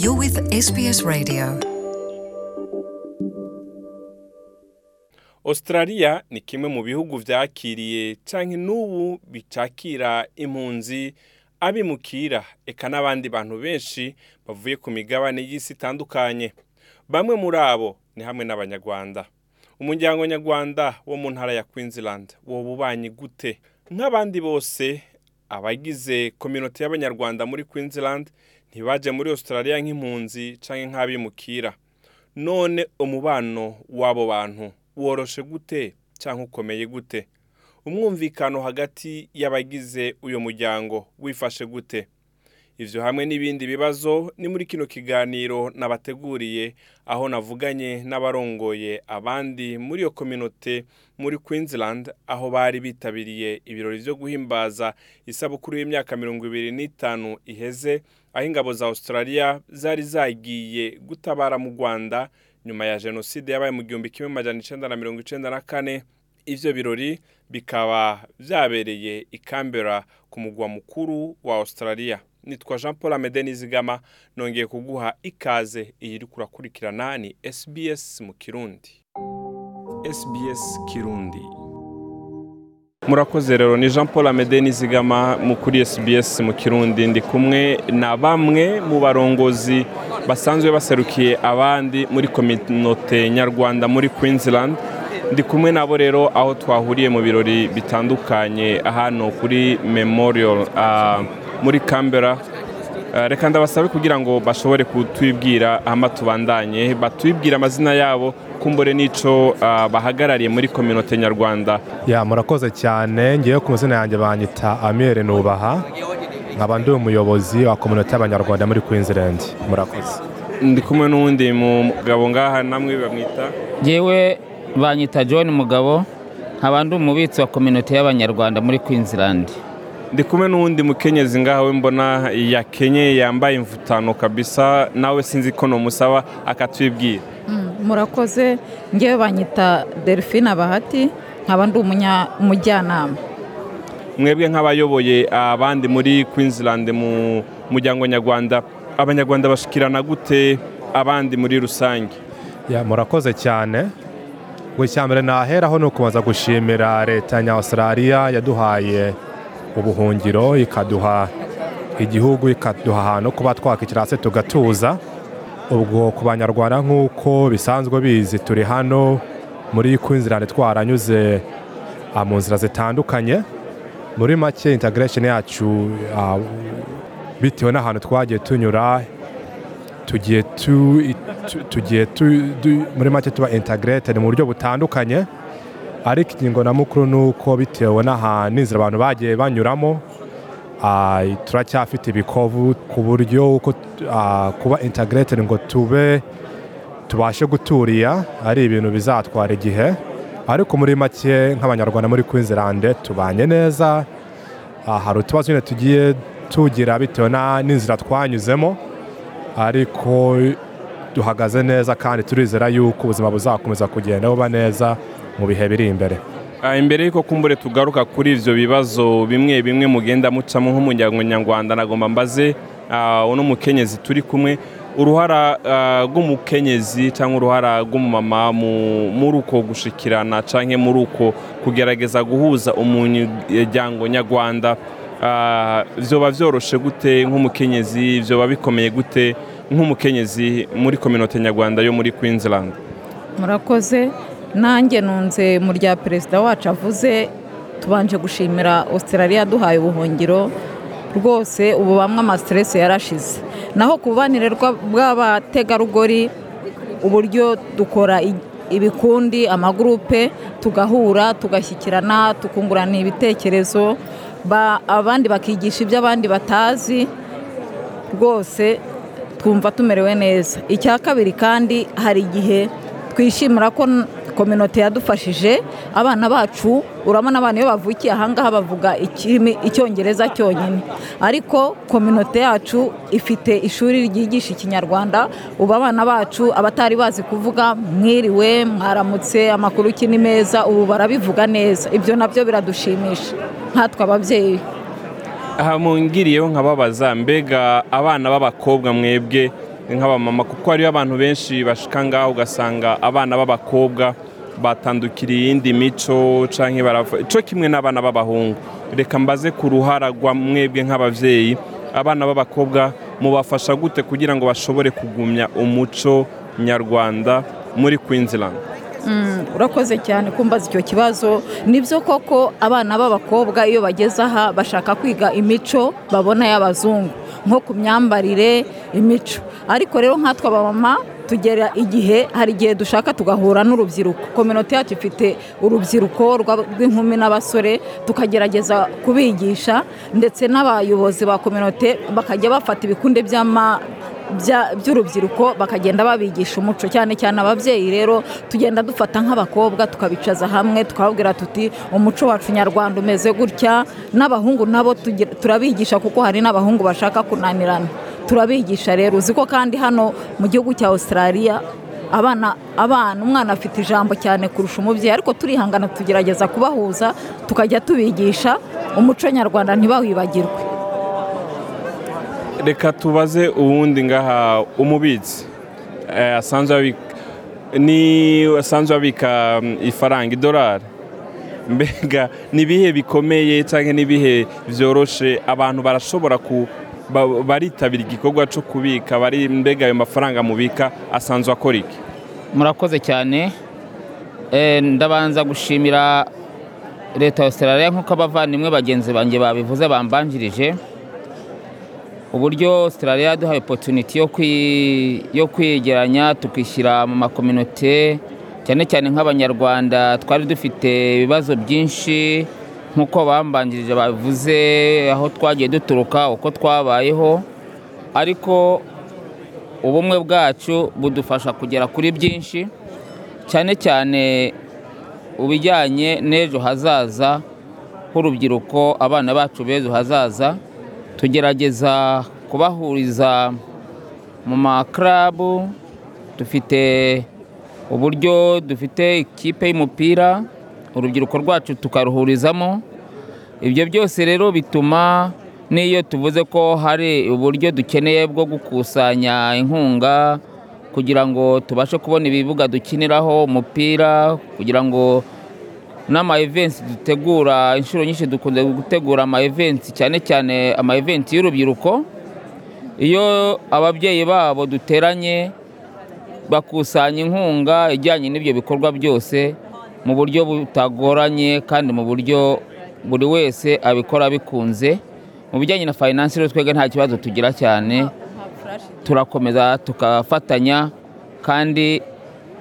You're with SBS Radio. Australia ni kimwe mu bihugu vyakiriye canke n'ubu bicakira impunzi. Abimukira eka n'abandi bantu benshi bavuye ku migabane y'isi itandukanye. Bamwe muri abo ni hamwe n'abanyarwanda. Umuryango nyarwanda wo mu ntara ya queensland woba ubanye gute? Nk'abandi bose abagize kominote y'abanyarwanda muri queensland ntibaje muri australia nk'impunzi canke nk'abimukira. None umubano w'abo bantu woroshe gute cyangwa ukomeye gute? Umwumvikano hagati y'abagize uyu muryango wifashe gute? Ivyo hamwe n'ibindi bibazo ni muri kino kiganiro nabateguriye aho navuganye n'abarongoye abandi muri iyo kominote muri queensland aho bari bitabiriye ibirori vyo guhimbaza isabukuru y'imyaka mirongo ibiri n'itanu iheze aho ingabo za australia zari zagiye gutabara mu rwanda nyuma ya jenoside yabaye mu gihumbi kimwe majana icenda na mirongo icenda na kane. Ivyo birori bikaba vyabereye i Canberra ku mugwa mukuru wa Australia. Nitwa Jean Paul Amede Nizigama nongeye kuguha ikaze iyi uriko urakurikirana ni SBS mu Kirundi. SBS Kirundi. Murakoze rero ni Jean Paul Amede Nizigama kuri SBS mu Kirundi. Ndi kumwe na bamwe mu barongozi basanzwe baserukiye abandi muri kominote nyarwanda muri Queensland. Ndi kumwe nabo rero aho twahuriye mu birori bitandukanye hano kuri memorial uh, muri Canberra uh, reka ndabasabe kugira ngo bashobore kutwibwira hama tubandanye. Batwibwira amazina yabo kumbure n'ico uh, bahagarariye muri kominote nyarwanda. Ya murakoze cyane. Ngewe ku mazina yanjye banyita amire nubaha. Nkaba ndi umuyobozi wa kominote y'abanyarwanda muri queensland. Murakoze. Ndi kumwe n'uwundi mugabo ngaha namwe bamwita? Yewe banyita john mugabo. Nkaba ndi umubitsi wa kominote y'abanyarwanda muri queensland. Ndi kumwe n'uwundi mukenyezi ngaha we mbona yakenyeye yambaye imvutano kabisa nawe sinzi ko nomusaba akatwibwira. Murakoze. Ngewe banyita delphine bahati nkaba ndi umujyanama. Mwebwe nk'abayoboye abandi muri queensland mu muryango nyarwanda abanyarwanda bashikirana gute abandi muri rusange? Ya murakoze cyane. Ngo mbere naheraho ni ukubanza gushimira leta ya australia yaduhaye ubuhungiro ikaduha igihugu ikaduha ahantu kuba twakikira hasi tugatuza. Ubwo ku banyarwanda nk'uko bisanzwe bizi turi hano muri Queensland twaranyuze mu nzira zitandukanye. Muri make integration yacu bitewe n'ahantu twagiye tunyura tugiye tugiye muri make tuba integrated mu buryo butandukanye. Ariko ingingo nyamukuru ni uko bitewe n'ahantu abantu bagiye banyuramo turacyafite ibikovu ku buryo kuba integrated ngo tube tubashe guturiya ari ibintu bizatwara igihe. Ariko muri make nk'abanyarwanda muri Queensland tubanye neza hari utubazo nyine tugiye tugira bitewe n'inzira twanyuzemo. Ariko duhagaze neza kandi turizera yuko ubuzima buzakomeza kugenda buba neza. Mu bihe biri imbere. Imbere y'uko kumbure tugaruka kuri ibyo bibazo bimwe bimwe mugenda mucamo nk'umuryango nyarwanda nagomba mbaze uno mukenyezi turi kumwe. Uruhara rw'umukenyezi cyangwa uruhara rw'umumama muri uko gushikirana cyangwa muri uko kugerageza guhuza umuryango nyarwanda byoba byoroshe gute nk'umukenyezi byoba bikomeye gute nk'umukenyezi muri kominote nyarwanda yo muri Queensland? Murakoze. Nanjye nunze mu rya perezida wacu avuze tubanje gushimira australia duhaye ubuhungiro rwose ubu bamwe amasiteresi yarashize. Naho ku bubanire bw'abategarugori uburyo dukora ibikundi amagurupe tugahura tugashyikirana tukungurana ibitekerezo abandi bakigisha ibyo abandi batazi rwose twumva tumerewe neza. Icya kabiri kandi hari igihe twishimira ko kominote yadufashije abana bacu urabona abana iyo bavukiye ahangaha bavuga icyongereza cyonyine. Ariko kominote yacu ifite ishuri ryigisha ikinyarwanda ubu abana bacu abatari bazi kuvuga mwiriwe mwaramutse amakuru ki ni meza ubu barabivuga neza. Ibyo na byo biradushimisha. Nkatwe ababyeyi. Aha mungiriyeho nkababaza mbega abana b'abakobwa mwebwe nk'abamama kuko hariyo abantu benshi bashika ngaho ugasanga abana b'abakobwa batandukiriye iyindi mico canke barava ico kimwe n'abana b'abahungu. Reka mbaze ku ruhara rwa mwebwe nk'abavyeyi abana b'abakobwa mubafasha gute kugira ngo bashobore kugumya umuco nyarwanda muri Queensland? Urakoze cyane kumbaza icyo kibazo. Nibyo koko abana b'abakobwa iyo bageze aha bashaka kwiga imico babona y'abazungu. Nko ku myambarire imico. Ariko rero nkatwe abamama tugera igihe hari igihe dushaka tugahura n'urubyiruko. Kominote yacu ifite urubyiruko rw'inkumi n'abasore tukagerageza kubigisha ndetse n'abayobozi ba kominote bakajya bafata ibikunde by'ama bya- by'urubyiruko bakagenda babigisha umuco. Cyane cyane ababyeyi rero tugenda dufata nk'abakobwa tukabicaza hamwe tukababwira tuti umuco wacu nyarwanda umeze gutya. N'abahungu nabo turabigisha kuko hari n'abahungu bashaka kunanirana. Turabigisha rero uzi ko kandi hano mu gihugu cya australia abana abana umwana afite ijambo cyane kurusha umubyeyi ariko turihangana tugerageza kubahuza tukajya tubigisha umuco nyarwanda ntibawibagirwe reka tubaze uwundi ngaha umubitsi. Eh, asanzwe abika ni mm, ifaranga idolari. Mbega nibihe bikomeye cyangwa nibihe byoroshe abantu barashobora ku baritabira igikorwa cyo kubika bari mbega ayo mafaranga mubika asanzwe akora iki? Murakoze cyane. Eh, ndabanza gushimira leta ya australia nk'uko abavandimwe bagenzi banjye babivuze bambanjirije. Uburyo australia yaduhaye opportunity yo kwi- yo kwegeranya tukishyira mu makominote cyane cyane nk'abanyarwanda twari dufite ibibazo byinshi nk'uko bambanjirije babivuze aho twagiye duturuka uko twabayeho. Ariko ubumwe bwacu budufasha kugera kuri byinshi cyane cyane ubijyanye n'ejo hazaza h'urubyiruko abana bacu b'ejo hazaza. Tugerageza kubahuriza mu makarabu dufite uburyo dufite ikipe y'umupira urubyiruko rwacu tukaruhurizamo. Ibyo byose rero bituma n'iyo tuvuze ko hari uburyo dukeneye bwo gukusanya inkunga kugira ngo tubashe kubona ibibuga dukiniraho umupira kugira ngo n'ama events dutegura inshuro nyinshi dukunze gutegura ama events cyane cyane ama events y'urubyiruko. Iyo ababyeyi babo duteranye bakusanya inkunga ijyanye n'ibyo bikorwa byose mu buryo butagoranye kandi mu buryo buri wese abikora bikunze. Mu bijyanye na finance rero twebwe nta kibazo tugira cyane. Turakomeza tugafatanya kandi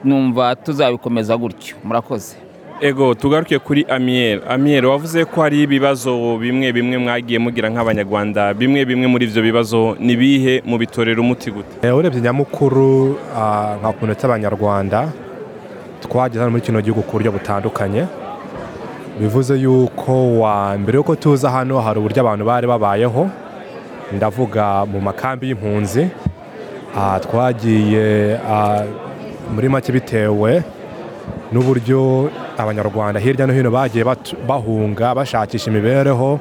numva tuzabikomeza gutyo. Murakoze. Ego tugaruke kuri amiyeri amiyeri wavuze ko hari ibibazo bimwe bimwe mwagiye mugira nk'abanyarwanda. Bimwe bimwe muri ibyo bibazo ni bihe mu bitorera umuti gute? Eh, urebye nyamukuru ah, nka kominote y'abanyarwanda twageze hano muri kino gihugu ku buryo butandukanye. Bivuze yuko wa mbere yuko tuza hano hari uburyo abantu bari babayeho. Ndavuga mu makambi y'impunzi twagiye muri make bitewe n'uburyo abanyarwanda hirya no hino bagiye bahunga bashakisha imibereho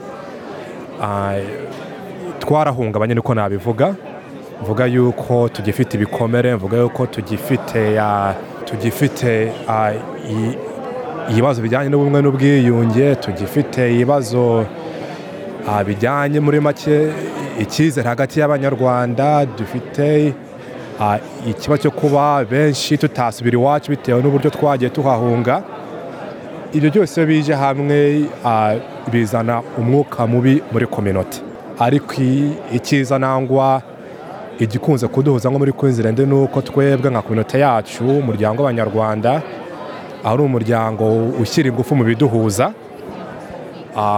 Ah, twarahungabanye niko nabivuga. Mvuga yuko tugifite ibikomere mvuga yuko tugifite ah, tugifite ah, ibibazo bijyanye n'ubumwe n'ubwiyunge tugifite ibibazo ah, bijyanye muri make icyizere hagati y'abanyarwanda dufite ah, ikibazo cyo kuba benshi tutasubira iwacu bitewe n'uburyo twagiye tuhahunga. Ibyo byose bije hamwe bizana umwuka mubi muri kominote ariko i- icyiza nangwa igikunze kuduhuza nko muri Queensland ni uko twebwe nka kominote yacu umuryango w'abanyarwanda ari umuryango ushyira ingufu mu biduhuza.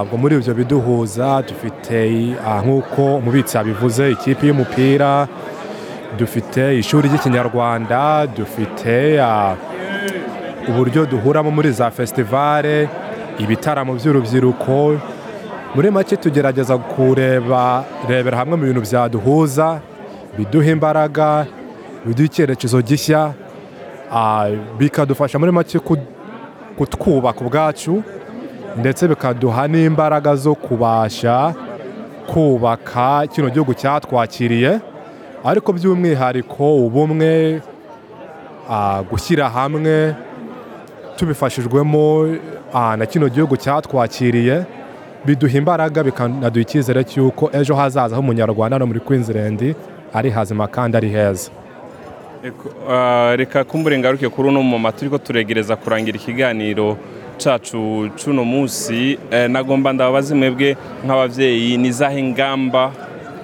Ubwo muri ibyo biduhuza dufite ah, nk'uko umubitsi yabivuze ikipe y'umupira dufite ishuri ry'ikinyarwanda dufite ah, uburyo duhuramo muri za festivale ibitaramo by'urubyiruko. Muri make tugerageza kureba rebera hamwe mu bintu byaduhuza. Biduha imbaraga biduha icyerekezo gishya bikadufasha muri make ku- kutwubaka ubwacu ndetse bikaduha n'imbaraga zo kubasha kubaka kino gihugu cyatwakiriye ariko by'umwihariko ubumwe gushyira hamwe tubifashijwemo na kino gihugu cyatwakiriye biduha imbaraga bikanaduha icyizere cy'uko ejo hazaza h'umunyarwanda no muri Queensland ari hazima kandi ari heza. Ah, reka kumbure ngaruke kuri uno mumama turiko turegereza kurangira ikiganiro cacu cuno munsi. Eh, nagomba ndababaze mwebwe nk'abavyeyi ni zahe ngamba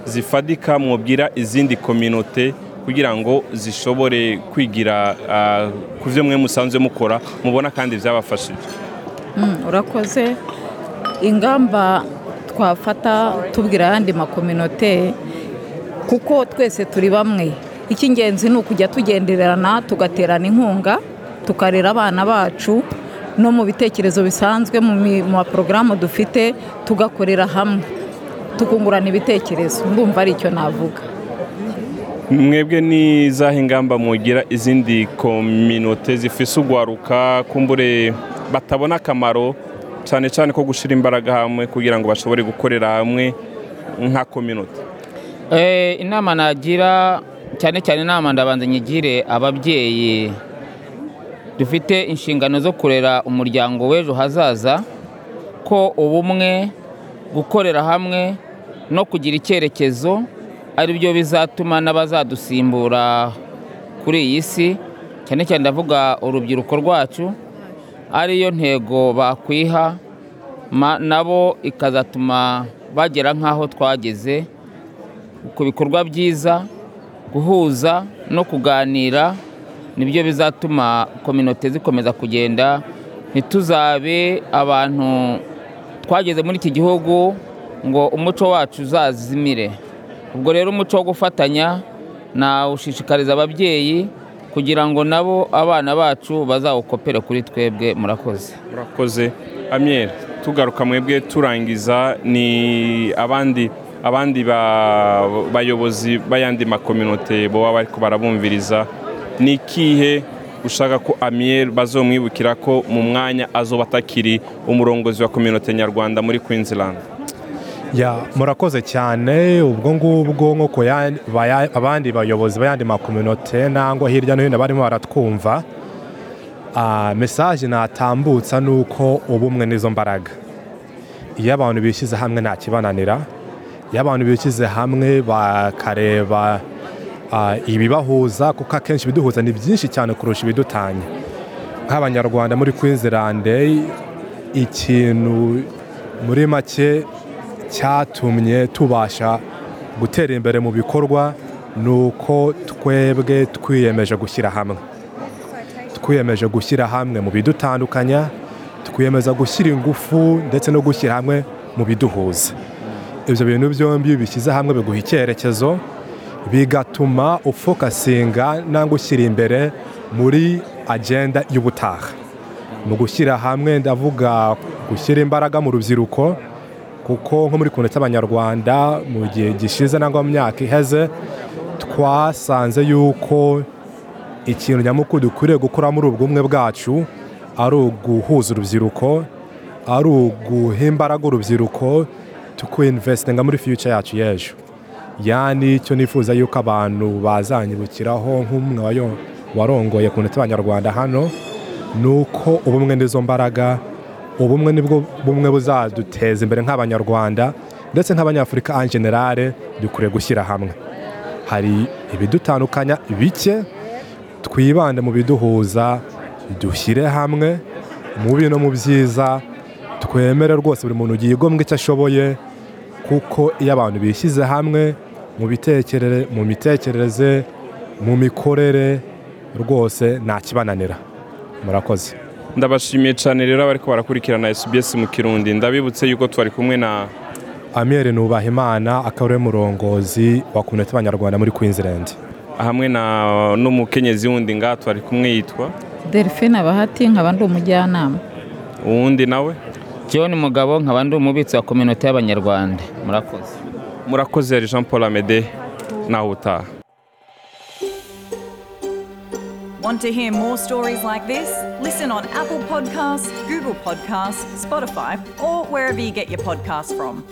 zifadika mwobwira izindi kominote kugira ngo zishobore kwigira ah, ku vyo mwe musanzwe mukora mubona kandi vyabafashije. Mm, urakoze. Ingamba twafata tubwira ayandi makominote kuko twese turi bamwe. Icy'ingenzi ni ukujya tugendererana tugaterana inkunga tukarera abana bacu no mu bitekerezo bisanzwe mu maporogaramu dufite tugakorera hamwe. Tukungurana ibitekerezo. Ndumva ari icyo navuga. Mwebwe ni zahe ingamba mugira izindi kominote zifise ugwaruka kumbure batabona akamaro cyane cyane ko gushyira imbaraga hamwe kugira ngo bashobore gukorera hamwe nka kominote inama nagira cyane cyane inama ndabanza nyigire ababyeyi. Dufite inshingano zo kurera umuryango w'ejo hazaza ko ubumwe gukorera hamwe no kugira icyerekezo ari byo bizatuma n'abazadusimbura kuri iyi si. Cyane cyane ndavuga urubyiruko rwacu ariyo ntego bakwiha nabo ikazatuma bagera nk'aho twageze. Ku bikorwa byiza guhuza no kuganira ni byo bizatuma kominote zikomeza kugenda. Ntituzabe abantu twageze muri iki gihugu ngo umuco wacu uzazimire. Ubwo rero umuco wo gufatanya nawushishikariza ababyeyi kugira ngo nabo abana bacu bazawukopere kuri twebwe murakoze. Murakoze. Amyere tugaruka mwebwe turangiza ni abandi abandi ba- bayobozi b'ayandi makominote baba bariko barabumviriza ni ikihe ushaka ko amyere bazomwibukira ko mu mwanya azoba atakiri umurongozi wa kominote nyarwanda muri queensland? Murakoze cyane. Ubwo ngubwo nk'uko abandi bayobozi b'ayandi makominote nangwa hirya no hino barimo baratwumva ah, mesaje natambutsa ni uko ubumwe n'izo mbaraga. Iyo abantu bishyize hamwe nta kibananira iyo abantu bishyize hamwe bakareba ah, ibibahuza kuko akenshi ibiduhuza ni byinshi cyane kurusha ibidutanya. Nk'abanyarwanda muri Queensland ikintu muri make cyatumye tubasha gutera imbere mu bikorwa ni uko twebwe twiyemeje gushyira hamwe. Twiyemeje gushyira hamwe mu bidutandukanya twiyemeza gushyira ingufu ndetse no gushyira hamwe mu biduhuza. Ibyo bintu byombi bishyize hamwe biguha icyerekezo bigatuma ufokasinga nangwa ushyira imbere muri agenda y'ubutaha. Mu gushyira hamwe ndavuga gushyira imbaraga mu rubyiruko kuko nko muri kuntu cy'abanyarwanda mu gihe gishize nangwa mu myaka iheze twasanze yuko ikintu nyamukuru dukwiriye gukora muri ubwo bumwe bwacu ari uguhuza urubyiruko ari uguha imbaraga urubyiruko tukwinvesitinga muri future yacu y'ejo yani icyo nifuza yuko abantu bazanyibukiraho nk'umwe warongoye ku ntoki y'abanyarwanda hano ni uko ubumwe n'izo mbaraga ubumwe ni bwo bumwe buzaduteza imbere nk'abanyarwanda ndetse nk'abanyafurika en generale dukwiye gushyira hamwe. Hari ibidutandukanya bike twibande mu biduhuza dushyire hamwe mu bibi no mu byiza twemere rwose buri muntu yigomwe icyo ashoboye kuko iyo abantu bishyize hamwe mu bitekerere mu mitekerereze mu mikorere rwose nta kibananira. Murakoze. Ndabashimiye cyane rero abariko barakurikirana SBS mu kirundi. Ndabibutse yuko twari kumwe na amiyeri nubaha imana akaba ari we murongozi wa kominote y'abanyarwanda muri Queensland. Hamwe na n'umukenyezi wundi ngaha twari kumwe yitwa? Delphine abahati nkaba ndi umujyanama. Uwundi nawe? John Mugabo nkaba ndi umubitsi wa kominote y'abanyarwanda murakoze murakoze Jean Paul Amede nawe utaha Want to hear more stories like this? Listen on Apple Podcasts, Google Podcasts, Spotify, or wherever you get your podcasts from.